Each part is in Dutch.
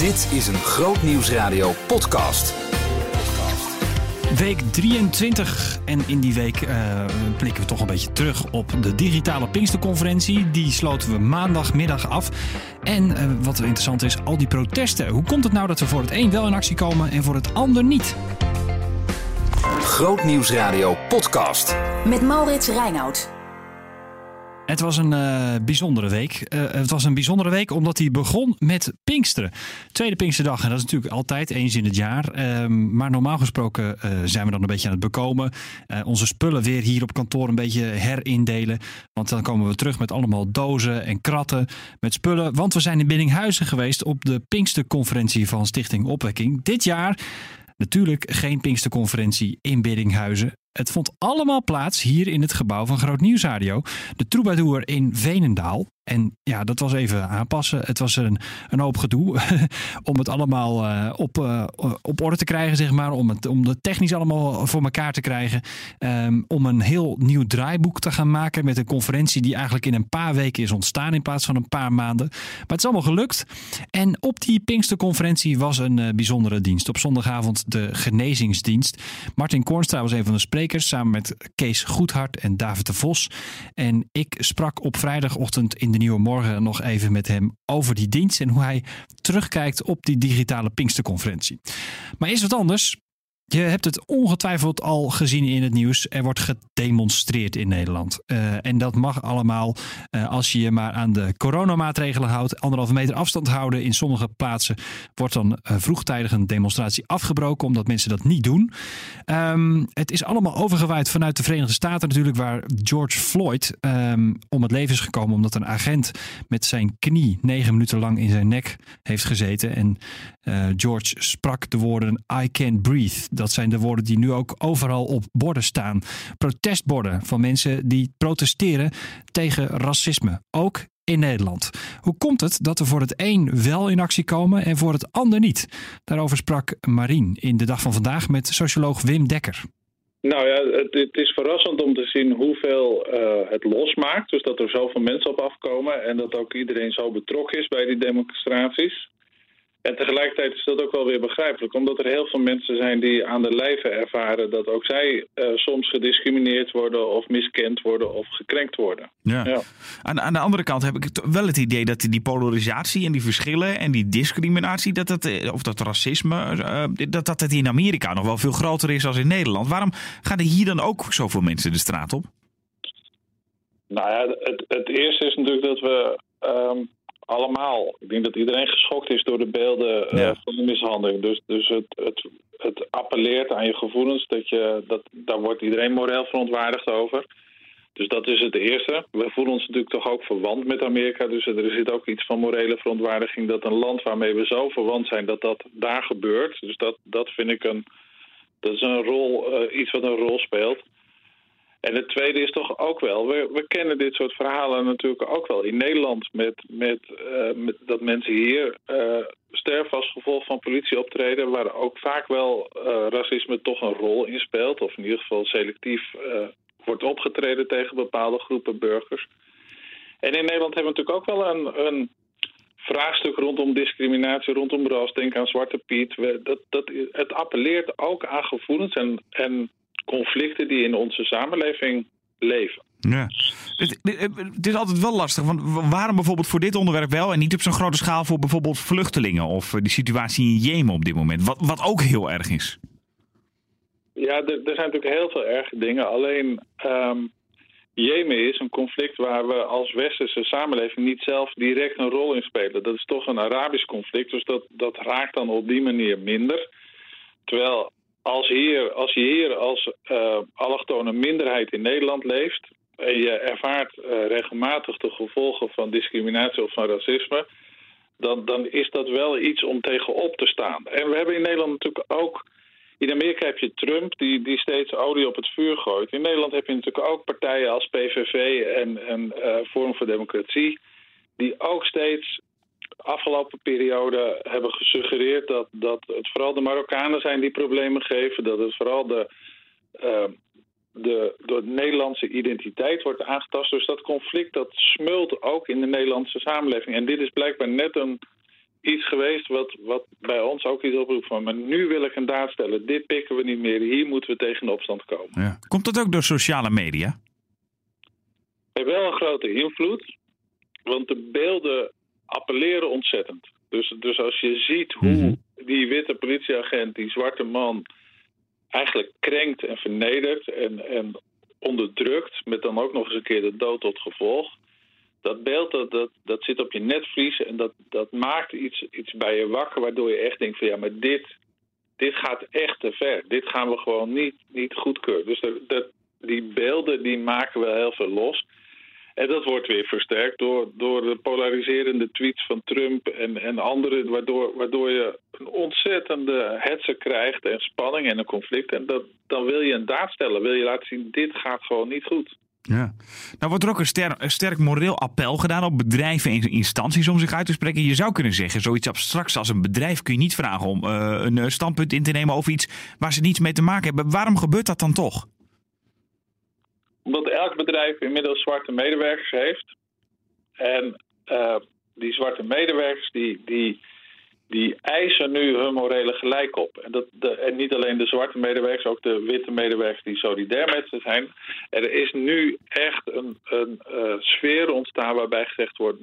Dit is een Groot Nieuwsradio podcast. Week 23 en in die week uh, blikken we toch een beetje terug op de digitale Pinksterconferentie. Die sloten we maandagmiddag af. En uh, wat interessant is, al die protesten. Hoe komt het nou dat we voor het een wel in actie komen en voor het ander niet? Groot Nieuwsradio podcast. Met Maurits Reinoud. Het was een uh, bijzondere week. Uh, het was een bijzondere week omdat hij begon met Pinksteren. Tweede Pinksterdag, en dat is natuurlijk altijd eens in het jaar. Uh, maar normaal gesproken uh, zijn we dan een beetje aan het bekomen. onze spullen weer hier op kantoor een beetje herindelen. Want dan komen we terug met allemaal dozen en kratten met spullen. Want we zijn in Biddinghuizen geweest op de Pinksterconferentie van Stichting Opwekking. Dit jaar natuurlijk geen Pinksterconferentie in Biddinghuizen. Het vond allemaal plaats hier in het gebouw van Groot Nieuwsradio. De Troubadour in Venendaal. En ja, dat was even aanpassen. Het was een, een hoop gedoe om het allemaal uh, op, uh, op orde te krijgen, zeg maar. Om het, om het technisch allemaal voor elkaar te krijgen. Um, om een heel nieuw draaiboek te gaan maken met een conferentie die eigenlijk in een paar weken is ontstaan in plaats van een paar maanden. Maar het is allemaal gelukt. En op die Pinksterconferentie was een uh, bijzondere dienst. Op zondagavond de genezingsdienst. Martin Kornstra was een van de sprekers samen met Kees Goedhart en David de Vos. En ik sprak op vrijdagochtend in de Nieuwe Morgen nog even met hem over die dienst en hoe hij terugkijkt op die digitale Pinksterconferentie. Maar eerst wat anders. Je hebt het ongetwijfeld al gezien in het nieuws. Er wordt gedemonstreerd in Nederland. Uh, en dat mag allemaal uh, als je je maar aan de coronamaatregelen houdt. Anderhalve meter afstand houden. In sommige plaatsen wordt dan uh, vroegtijdig een demonstratie afgebroken omdat mensen dat niet doen. Um, het is allemaal overgewaaid vanuit de Verenigde Staten natuurlijk, waar George Floyd um, om het leven is gekomen omdat een agent met zijn knie negen minuten lang in zijn nek heeft gezeten. En George sprak de woorden I can't breathe. Dat zijn de woorden die nu ook overal op borden staan. Protestborden van mensen die protesteren tegen racisme. Ook in Nederland. Hoe komt het dat we voor het een wel in actie komen en voor het ander niet? Daarover sprak Marien in de dag van vandaag met socioloog Wim Dekker. Nou ja, het, het, is verrassend om te zien hoeveel uh, het losmaakt. Dus dat er zoveel mensen op afkomen en dat ook iedereen zo betrokken is bij die demonstraties. En tegelijkertijd is dat ook wel weer begrijpelijk, omdat er heel veel mensen zijn die aan de lijve ervaren dat ook zij uh, soms gediscrimineerd worden of miskend worden of gekrenkt worden. Ja. ja. Aan, aan, de andere kant heb ik wel het idee dat die polarisatie en die verschillen en die discriminatie, dat dat, of dat racisme, uh, dat dat het in Amerika nog wel veel groter is dan in Nederland. Waarom gaan er hier dan ook zoveel mensen de straat op? Nou ja, het, het eerste is natuurlijk dat we. Um, allemaal. Ik denk dat iedereen geschokt is door de beelden uh, ja. van de mishandeling. Dus, dus het, het, het appelleert aan je gevoelens. Dat je, dat, daar wordt iedereen moreel verontwaardigd over. Dus dat is het eerste. We voelen ons natuurlijk toch ook verwant met Amerika. Dus er zit ook iets van morele verontwaardiging dat een land waarmee we zo verwant zijn, dat dat daar gebeurt. Dus dat, dat vind ik een, dat is een rol, uh, iets wat een rol speelt. En het tweede is toch ook wel, we, we kennen dit soort verhalen natuurlijk ook wel in Nederland. Met, met, uh, met dat mensen hier uh, sterven als gevolg van politieoptreden, waar ook vaak wel uh, racisme toch een rol in speelt. Of in ieder geval selectief wordt opgetreden tegen bepaalde groepen burgers. En in Nederland hebben we natuurlijk ook wel een, een vraagstuk rondom discriminatie, rondom ras. Denk aan Zwarte Piet. Dat, dat, het appelleert ook aan gevoelens en, en conflicten die in onze samenleving leven. Ja. Het, het, is altijd wel lastig. Want waarom bijvoorbeeld voor dit onderwerp wel en niet op zo'n grote schaal voor bijvoorbeeld vluchtelingen of de situatie in Jemen op dit moment? Wat, wat ook heel erg is. Ja, er, er zijn natuurlijk heel veel erge dingen. Alleen um, Jemen is een conflict waar we als westerse samenleving niet zelf direct een rol in spelen. Dat is toch een Arabisch conflict, dus dat, dat raakt dan op die manier minder. Terwijl als, hier, als je hier als uh, allochtone minderheid in Nederland leeft en je ervaart uh, regelmatig de gevolgen van discriminatie of van racisme, dan, dan is dat wel iets om tegenop te staan. En we hebben in Nederland natuurlijk ook. In Amerika heb je Trump die, die steeds olie op het vuur gooit. In Nederland heb je natuurlijk ook partijen als PVV en, en uh, Forum voor Democratie. die ook steeds afgelopen periode hebben gesuggereerd dat, dat het vooral de Marokkanen zijn die problemen geven. Dat het vooral de, uh, de, de Nederlandse identiteit wordt aangetast. Dus dat conflict dat smult ook in de Nederlandse samenleving. En dit is blijkbaar net een iets geweest wat, wat bij ons ook iets oproept van... maar nu wil ik een daad stellen, dit pikken we niet meer, hier moeten we tegen de opstand komen. Ja. Komt dat ook door sociale media? We hebben wel een grote invloed, want de beelden appelleren ontzettend. Dus, dus als je ziet hoe Mhm. die witte politieagent, die zwarte man... eigenlijk krenkt en vernedert en, en onderdrukt... met dan ook nog eens een keer de dood tot gevolg... dat beeld dat, dat, dat zit op je netvlies en dat, dat maakt iets, iets bij je wakker... waardoor je echt denkt van ja, maar dit, dit gaat echt te ver. Dit gaan we gewoon niet, niet goedkeuren. Dus dat, dat, die beelden die maken wel heel veel los... En dat wordt weer versterkt door, door de polariserende tweets van Trump en, en anderen, waardoor, waardoor je een ontzettende hetze krijgt en spanning en een conflict. En dat, dan wil je een daad stellen, wil je laten zien, dit gaat gewoon niet goed. Ja. Nou wordt er ook een, ster- een sterk moreel appel gedaan op bedrijven en instanties om zich uit te spreken. Je zou kunnen zeggen, zoiets abstracts als een bedrijf kun je niet vragen om eh, een standpunt in te nemen over iets waar ze niets mee te maken hebben. Waarom gebeurt dat dan toch? Omdat elk bedrijf inmiddels zwarte medewerkers heeft. En eh, die zwarte medewerkers die, die, die eisen nu hun morele gelijk op. En, dat, de, en niet alleen de zwarte medewerkers, ook de witte medewerkers die solidair met ze zijn. Er is nu echt een, een eh, sfeer ontstaan waarbij gezegd wordt...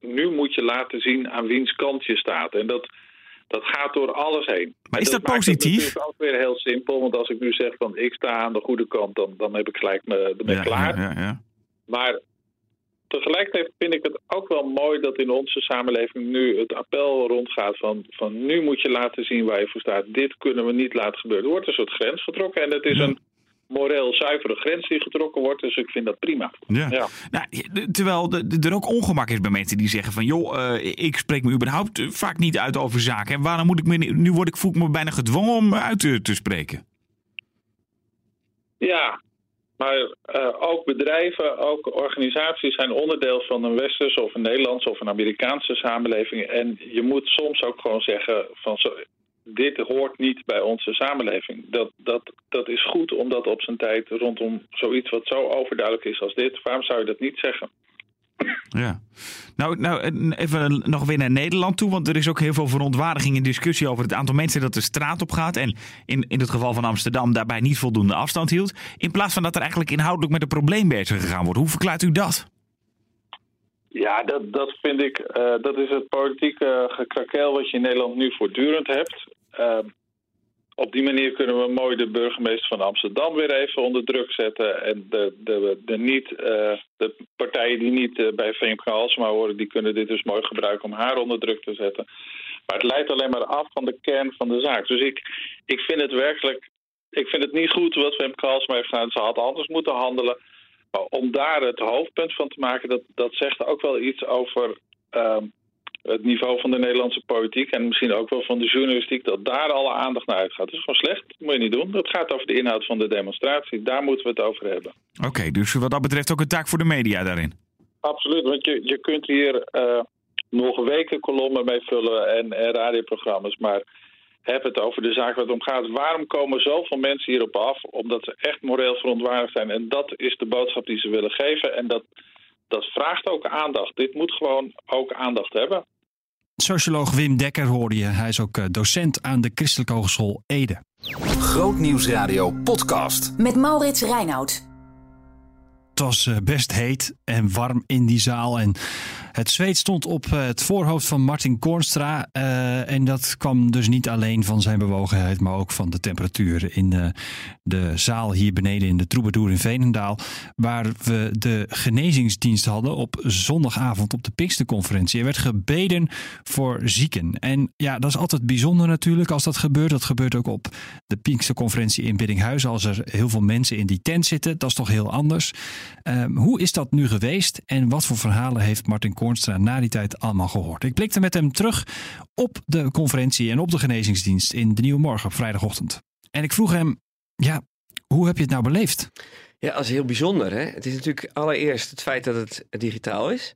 nu moet je laten zien aan wiens kant je staat. En dat, dat gaat door alles heen. Maar is dat positief? natuurlijk ook weer heel simpel. Want als ik nu zeg van ik sta aan de goede kant... dan, dan heb ik gelijk me, ben ik klaar. ja, ja. Maar tegelijkertijd vind ik het ook wel mooi dat in onze samenleving nu het appel rondgaat van, van nu moet je laten zien waar je voor staat. Dit kunnen we niet laten gebeuren. Er wordt een soort grens getrokken en het is een moreel zuivere grens die getrokken wordt. Dus ik vind dat prima. Ja. Ja. Nou, terwijl er ook ongemak is bij mensen die zeggen van... joh, eh, ik spreek me überhaupt eh, vaak niet uit over zaken. En waarom moet ik me... Nu word ik, voel ik me bijna gedwongen om uit te, te spreken. Ja, maar eh, ook bedrijven, ook organisaties zijn onderdeel van een westerse of een Nederlandse of een Amerikaanse samenleving. En je moet soms ook gewoon zeggen van zo, dit hoort niet bij onze samenleving. Dat, dat, dat is goed om dat op zijn tijd rondom zoiets wat zo overduidelijk is als dit. Waarom zou je dat niet zeggen? Ja. Nou, nou, even nog weer naar Nederland toe. Want er is ook heel veel verontwaardiging en discussie over het aantal mensen dat de straat op gaat. En in, in het geval van Amsterdam daarbij niet voldoende afstand hield. In plaats van dat er eigenlijk inhoudelijk met een probleem bezig gegaan wordt. Hoe verklaart u dat? Ja, dat, dat vind ik, eh, dat is het politieke gekrakel wat je in Nederland nu voortdurend hebt. Eh, op die manier kunnen we mooi de burgemeester van Amsterdam weer even onder druk zetten. En de, de, de, niet, eh, de partijen die niet bij Femke Halsema horen, die kunnen dit dus mooi gebruiken om haar onder druk te zetten. Maar het leidt alleen maar af van de kern van de zaak. Dus ik, ik vind het werkelijk, ik vind het niet goed wat Femke Halsema heeft gedaan. Ze had anders moeten handelen. Om daar het hoofdpunt van te maken, dat, dat zegt ook wel iets over ehm, het niveau van de Nederlandse politiek. En misschien ook wel van de journalistiek, dat daar alle aandacht naar uitgaat. Dat is gewoon slecht. Dat moet je niet doen. Dat gaat over de inhoud van de demonstratie. Daar moeten we het over hebben. Oké, dus wat dat betreft ook een taak voor de media daarin. Absoluut, want je, je kunt hier eh, nog weken kolommen mee vullen en, en radioprogramma's. Maar heb het over de zaak waar het om gaat. Waarom komen zoveel mensen hierop af? Omdat ze echt moreel verontwaardigd zijn. En dat is de boodschap die ze willen geven. En dat, dat vraagt ook aandacht. Dit moet gewoon ook aandacht hebben. Socioloog Wim Dekker hoorde je. Hij is ook eh, docent aan de Christelijke Hogeschool Ede. Grootnieuwsradio podcast. Met Maurits Reinoud. Het was eh, best heet en warm in die zaal. En het zweet stond op eh, het voorhoofd van Martin Koornstra. Eh, en dat kwam dus niet alleen van zijn bewogenheid, maar ook van de temperatuur in eh, de zaal hier beneden in de Troubadour in Veenendaal. Waar we de genezingsdienst hadden op zondagavond op de Pinksterconferentie. Er werd gebeden voor zieken. En ja, dat is altijd bijzonder natuurlijk als dat gebeurt. Dat gebeurt ook op de Pinksterconferentie in Biddinghuizen. Als er heel veel mensen in die tent zitten, dat is toch heel anders. Ehm, hoe is dat nu geweest en wat voor verhalen heeft Martin Koornstra na die tijd allemaal gehoord? Ik blikte met hem terug op de conferentie en op de genezingsdienst in de Nieuwe Morgen op vrijdagochtend. En ik vroeg hem, ja, hoe heb je het nou beleefd? Ja, is heel bijzonder. Hè? Het is natuurlijk allereerst het feit dat het digitaal is.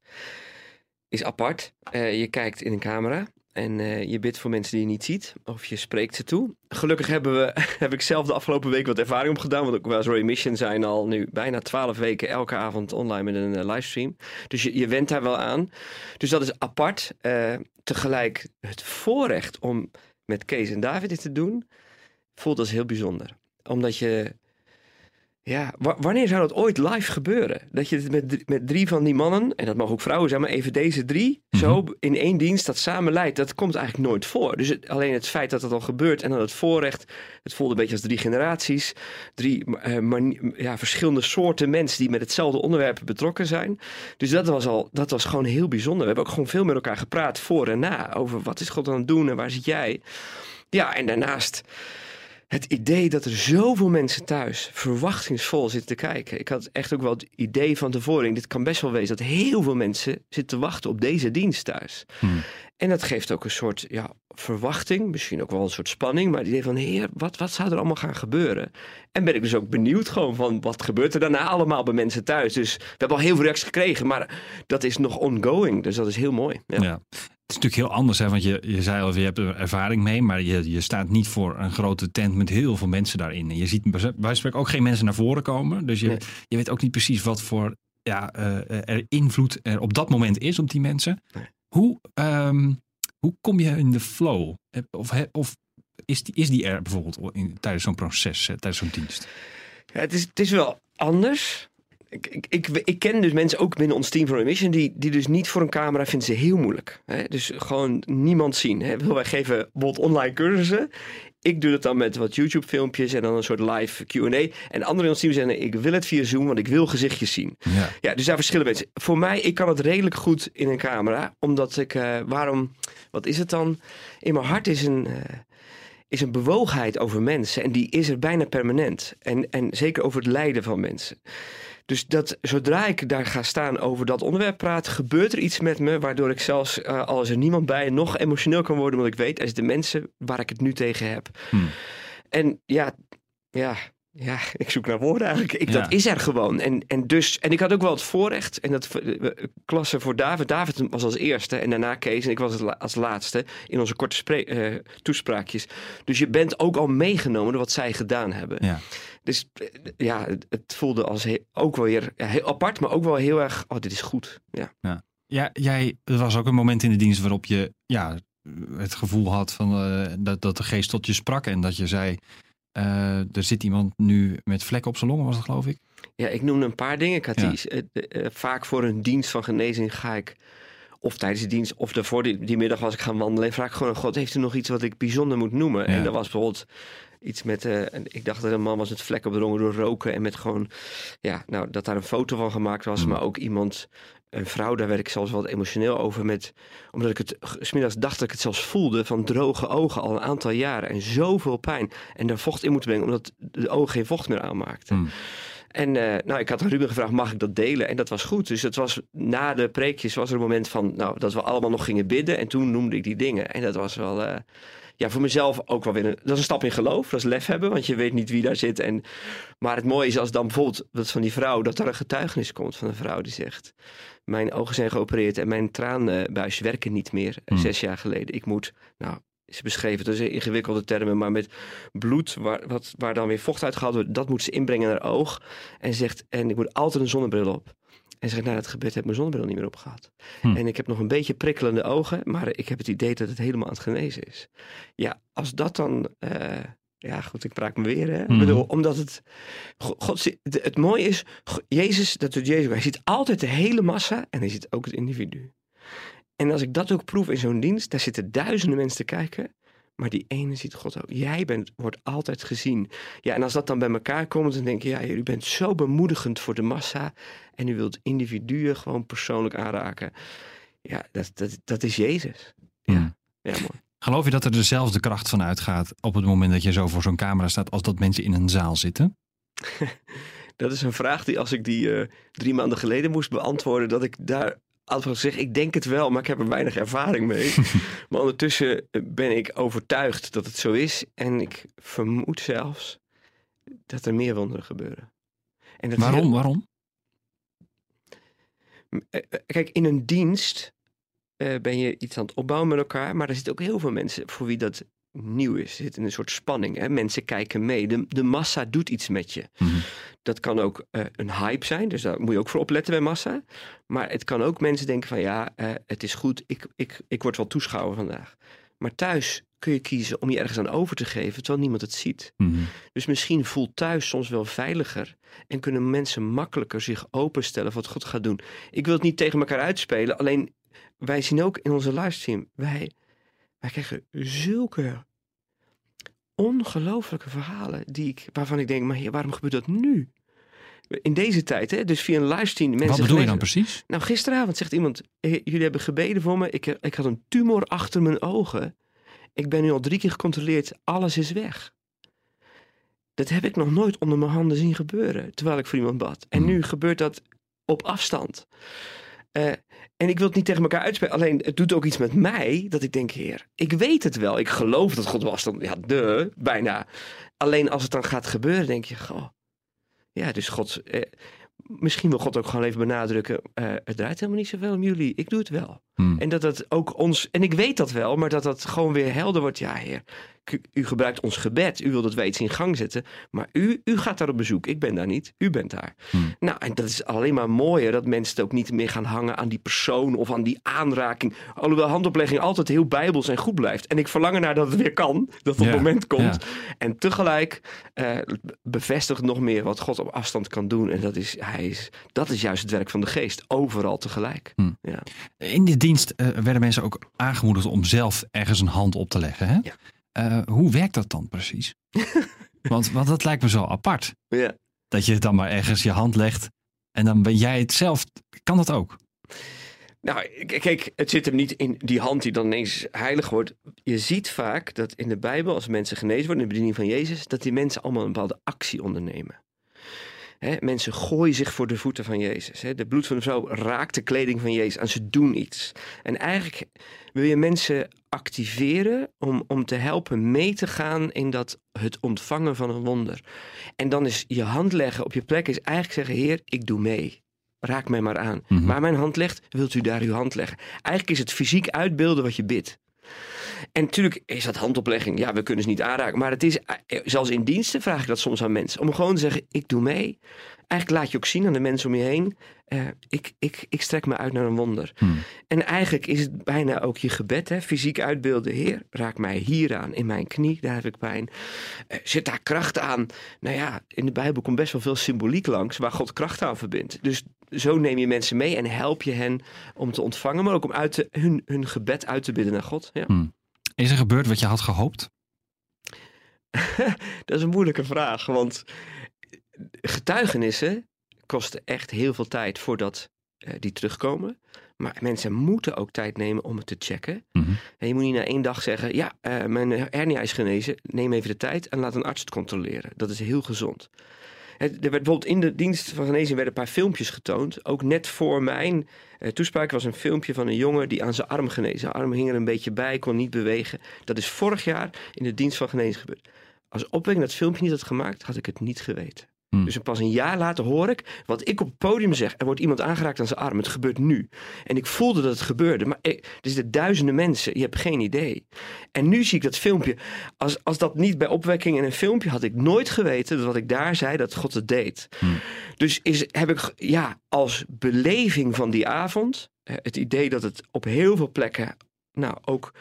Is apart. Eh, je kijkt in een camera. En eh, je bidt voor mensen die je niet ziet. Of je spreekt ze toe. Gelukkig hebben we, heb ik zelf de afgelopen week wat ervaring opgedaan. Want ook wij als Roy Mission zijn al nu bijna twaalf weken elke avond online met een eh, livestream. Dus je, je went daar wel aan. Dus dat is apart. Eh, tegelijk het voorrecht om met Kees en David dit te doen. Voelt als heel bijzonder. Omdat je ja, wa- wanneer zou dat ooit live gebeuren? Dat je het met, drie- met drie van die mannen, en dat mogen ook vrouwen zijn, maar even deze drie, zo in één dienst dat samen leidt, dat komt eigenlijk nooit voor. Dus het- alleen het feit dat het al gebeurt en dan het voorrecht, het voelde een beetje als drie generaties, drie eh, ja, verschillende soorten mensen die met hetzelfde onderwerp betrokken zijn. Dus dat was al, dat was gewoon heel bijzonder. We hebben ook gewoon veel met elkaar gepraat voor en na over wat is God aan het doen en waar zit jij? Ja, en daarnaast het idee dat er zoveel mensen thuis verwachtingsvol zitten te kijken. Ik had echt ook wel het idee van tevoren. Dit kan best wel wezen dat heel veel mensen zitten te wachten op deze dienst thuis. Hmm. En dat geeft ook een soort ja, verwachting, misschien ook wel een soort spanning. Maar het idee van, heer, wat, wat zou er allemaal gaan gebeuren? En ben ik dus ook benieuwd gewoon van, wat gebeurt er daarna allemaal bij mensen thuis? Dus we hebben al heel veel reacties gekregen, maar dat is nog ongoing. Dus dat is heel mooi. Ja. Ja. Het is natuurlijk heel anders, hè? want je, je zei al, je hebt er ervaring mee, maar je, je staat niet voor een grote tent met heel veel mensen daarin. En je ziet bij wijze ook geen mensen naar voren komen. Dus je, Nee. je weet ook niet precies wat voor ja, eh, er invloed er op dat moment is op die mensen. Nee. Hoe, ehm, hoe kom je in de flow? Heb- Of, of is, die, is die er bijvoorbeeld in, tijdens zo'n proces, eh, tijdens zo'n dienst? Ja, het, is, het is wel anders. Ik, ik, ik, ik ken dus mensen ook binnen ons team van Remission die, die dus niet voor een camera vinden ze heel moeilijk. Hè? Dus gewoon niemand zien. Hè? Wij geven bijvoorbeeld online cursussen. Ik doe het dan met wat YouTube filmpjes en dan een soort live Q&A. En anderen in ons team zeggen ik wil het via Zoom, want ik wil gezichtjes zien. Ja. Ja, dus daar verschillen mensen. Voor mij, ik kan het redelijk goed in een camera. Omdat ik, eh, waarom, wat is het dan? In mijn hart is een, eh, is een bewogenheid over mensen. En die is er bijna permanent. En, en zeker over het lijden van mensen. Dus dat, zodra ik daar ga staan over dat onderwerp praat, gebeurt er iets met me. Waardoor ik zelfs, eh, al is er niemand bij, nog emotioneel kan worden. Omdat ik weet, zijn de mensen waar ik het nu tegen heb. Hmm. En ja, ja, ja, ik zoek naar woorden eigenlijk. Ik, Ja. Dat is er gewoon. En, en, dus, en ik had ook wel het voorrecht. En dat klasse voor David. David was als eerste en daarna Kees. En ik was als laatste in onze korte eh, toespraakjes. Dus je bent ook al meegenomen door wat zij gedaan hebben. Ja. Dus eh, ja, het, voelde als ook wel weer ja, heel apart, maar ook wel heel erg. Oh, dit is goed. Ja. Ja, jij, er was ook een moment in de dienst waarop je ja, het gevoel had van, eh, dat, dat de geest tot je sprak. En dat je zei, eh, er zit iemand nu met vlekken op zijn longen, was dat geloof ik? Ja, ik noemde een paar dingen. Had Ja. eh, eh, vaak voor een dienst van genezing ga ik, of tijdens de dienst, of daarvoor die, die middag was ik gaan wandelen. En vraag ik gewoon God, heeft u nog iets wat ik bijzonder moet noemen? Ja. En dat was bijvoorbeeld iets met, en ik dacht dat een man was met vlekken op de longen door roken. En met gewoon, ja, nou, dat daar een foto van gemaakt was. Mm. Maar ook iemand, een vrouw, daar werd ik zelfs wat emotioneel over. Met, omdat ik het, smiddags dacht dat ik het zelfs voelde van droge ogen al een aantal jaren. En zoveel pijn. En daar vocht in moeten brengen, omdat de ogen geen vocht meer aanmaakten. Hmm. En eh, nou, ik had aan Ruben gevraagd, mag ik dat delen? En dat was goed. Dus het was, na de preekjes was er een moment van, nou, dat we allemaal nog gingen bidden. En toen noemde ik die dingen. En dat was wel, eh, ja, voor mezelf ook wel weer een, dat is een stap in geloof. Dat is lef hebben, want je weet niet wie daar zit. En, maar het mooie is als dan bijvoorbeeld, dat van die vrouw, dat daar een getuigenis komt van een vrouw die zegt, mijn ogen zijn geopereerd en mijn traanbuisjes werken niet meer. Hmm. Zes jaar geleden. Ik moet, nou, ze beschreven, dat is ingewikkelde termen, maar met bloed waar, wat, waar dan weer vocht uitgehaald wordt, dat moet ze inbrengen naar haar oog. En zegt, en ik moet altijd een zonnebril op. En ze zegt, na het gebed heb ik mijn zonnebril niet meer opgehad. Hm. En ik heb nog een beetje prikkelende ogen, maar ik heb het idee dat het helemaal aan het genezen is. Ja, als dat dan, eh, ja goed, ik praat me weer, hè. Ik Mhm. bedoel, omdat het, Go- God, het, mooie is, Jezus, dat doet Jezus. Hij ziet altijd de hele massa en hij ziet ook het individu. En als ik dat ook proef in zo'n dienst, daar zitten duizenden mensen te kijken. Maar die ene ziet God ook. Jij bent, wordt altijd gezien. Ja, en als dat dan bij elkaar komt, dan denk je, ja, jullie bent zo bemoedigend voor de massa. En u wilt individuen gewoon persoonlijk aanraken. Ja, dat, dat, dat is Jezus. Ja, ja mooi. Geloof je dat er dezelfde kracht van uitgaat op het moment dat je zo voor zo'n camera staat als dat mensen in een zaal zitten? Dat is een vraag die als ik die eh, drie maanden geleden moest beantwoorden, dat ik daar altijd zeg, ik denk het wel, maar ik heb er weinig ervaring mee. maar ondertussen eh, ben ik overtuigd dat het zo is. En ik vermoed zelfs dat er meer wonderen gebeuren. En dat Waarom? heel- Waarom? Eh, eh, Kijk, in een dienst ben je iets aan het opbouwen met elkaar. Maar er zitten ook heel veel mensen voor wie dat nieuw is. Er zit in een soort spanning. Hè? Mensen kijken mee. De, de massa doet iets met je. Mhm. Dat kan ook eh, een hype zijn. Dus daar moet je ook voor opletten bij massa. Maar het kan ook mensen denken van ja, eh, het is goed. Ik, ik, ik word wel toeschouwer vandaag. Maar thuis kun je kiezen om je ergens aan over te geven terwijl niemand het ziet. Mhm. Dus misschien voelt thuis soms wel veiliger en kunnen mensen makkelijker zich openstellen voor wat God gaat doen. Ik wil het niet tegen elkaar uitspelen, alleen wij zien ook in onze livestream, wij, wij krijgen zulke ongelooflijke verhalen die ik, waarvan ik denk, maar heer, waarom gebeurt dat nu? In deze tijd, hè? dus via een livestream. Mensen Wat bedoel je dan precies? nou, gisteravond zegt iemand: "Eh, Jullie hebben gebeden voor me. Ik, eh, ik had een tumor achter mijn ogen. Ik ben nu al drie keer gecontroleerd. Alles is weg. Dat heb ik nog nooit onder mijn handen zien gebeuren. Terwijl ik voor iemand bad. En Hmm. nu gebeurt dat op afstand. Eh, en ik wil het niet tegen elkaar uitspelen. Alleen het doet ook iets met mij. Dat ik denk: Heer, ik weet het wel. Ik geloof dat God was. Dan, ja, de, bijna. Alleen als het dan gaat gebeuren, denk je: Goh. Ja, dus God. eh, misschien wil God ook gewoon even benadrukken. eh, het draait helemaal niet zoveel om jullie. Ik doe het wel. Hmm. En dat dat ook ons. En ik weet dat wel, maar dat dat gewoon weer helder wordt. Ja, heer. u- gebruikt ons gebed. U wil dat wij iets in gang zetten. Maar u, u gaat daar op bezoek. Ik ben daar niet. U bent daar. Hmm. Nou, en dat is alleen maar mooier dat mensen het ook niet meer gaan hangen aan die persoon of aan die aanraking. Alhoewel handoplegging altijd heel bijbels en goed blijft. En ik verlang ernaar dat het weer kan. Dat het Ja, moment komt. ja. En tegelijk eh, bevestigt nog meer wat God op afstand kan doen. En dat is, hij is, dat is juist het werk van de geest. Overal tegelijk. Hmm. Ja. In de dienst eh, werden mensen ook aangemoedigd om zelf ergens een hand op te leggen. Hè? Ja. Eh, hoe werkt dat dan precies? want, want dat lijkt me zo apart. Ja. Dat je dan maar ergens je hand legt en dan ben jij het zelf. Kan dat ook? Nou, kijk, het zit hem niet in die hand die dan ineens heilig wordt. Je ziet vaak dat in de Bijbel, als mensen genezen worden in de bediening van Jezus, dat die mensen allemaal een bepaalde actie ondernemen. Hè, mensen gooien zich voor de voeten van Jezus. De bloed van de vrouw raakt de kleding van Jezus en ze doen iets. En eigenlijk wil je mensen activeren om, om te helpen mee te gaan in dat het ontvangen van een wonder. En dan is je hand leggen op je plek is eigenlijk zeggen, Heer, ik doe mee. Raak mij maar aan. Mhm. Waar mijn hand legt, wilt u daar uw hand leggen. Eigenlijk is het fysiek uitbeelden wat je bidt. En natuurlijk is dat handoplegging. Ja, we kunnen ze niet aanraken. Maar het is, eh, zelfs in diensten vraag ik dat soms aan mensen. Om gewoon te zeggen, ik doe mee. Eigenlijk laat je ook zien aan de mensen om je heen. eh, ik, ik, ik strek me uit naar een wonder. Hmm. En eigenlijk is het bijna ook je gebed. Hè? Fysiek uitbeelden. Heer, raak mij hier aan. In mijn knie, daar heb ik pijn. Eh, zit daar kracht aan? Nou ja, in de Bijbel komt best wel veel symboliek langs. Waar God kracht aan verbindt. Dus zo neem je mensen mee en help je hen om te ontvangen. Maar ook om uit te, hun, hun gebed uit te bidden naar God. Ja. Is er gebeurd wat je had gehoopt? Dat is een moeilijke vraag, want getuigenissen kosten echt heel veel tijd voordat eh, die terugkomen. Maar mensen moeten ook tijd nemen om het te checken. Mhm. En je moet niet na één dag zeggen, ja, eh, mijn hernia is genezen. Neem even de tijd en laat een arts het controleren. Dat is heel gezond. Er werd bijvoorbeeld in de dienst van genezing werden een paar filmpjes getoond. Ook net voor mijn eh, toespraak was een filmpje van een jongen die aan zijn arm genezen. Zijn arm hing er een beetje bij, kon niet bewegen. Dat is vorig jaar in de dienst van genezing gebeurd. Als opwekking dat filmpje niet had gemaakt, had ik het niet geweten. Hmm. Dus pas een jaar later hoor ik wat ik op het podium zeg. Er wordt iemand aangeraakt aan zijn arm. Het gebeurt nu. En ik voelde dat het gebeurde. Maar er zitten duizenden mensen. Je hebt geen idee. En nu zie ik dat filmpje. Als, als dat niet bij opwekking in een filmpje had ik nooit geweten dat wat ik daar zei, dat God het deed. Hmm. Dus is, heb ik ja, als beleving van die avond eh, het idee dat het op heel veel plekken, nou ook,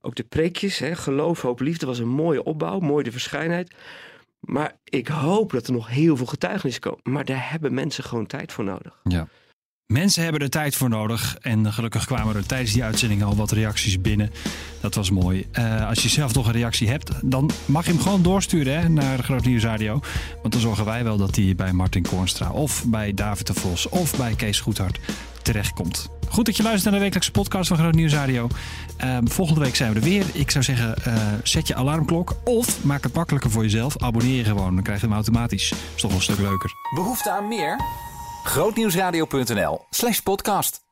ook de preekjes, hè, geloof, hoop, liefde was een mooie opbouw, mooi de verschijnheid. Maar ik hoop dat er nog heel veel getuigenissen komen. Maar daar hebben mensen gewoon tijd voor nodig. Ja. Mensen hebben er tijd voor nodig. En gelukkig kwamen er tijdens die uitzending al wat reacties binnen. Dat was mooi. Eh, als je zelf nog een reactie hebt, dan mag je hem gewoon doorsturen hè, naar Groot Nieuws Radio. Want dan zorgen wij wel dat hij bij Martin Koornstra of bij David de Vos of bij Kees Goethart terechtkomt. Goed dat je luistert naar de wekelijkse podcast van Groot Nieuws Radio. Ehm, volgende week zijn we er weer. Ik zou zeggen, eh, zet je alarmklok of maak het makkelijker voor jezelf. Abonneer je gewoon, dan krijg je hem automatisch. is toch wel een stuk leuker. Behoefte aan meer? Grootnieuwsradio.nl slash podcast.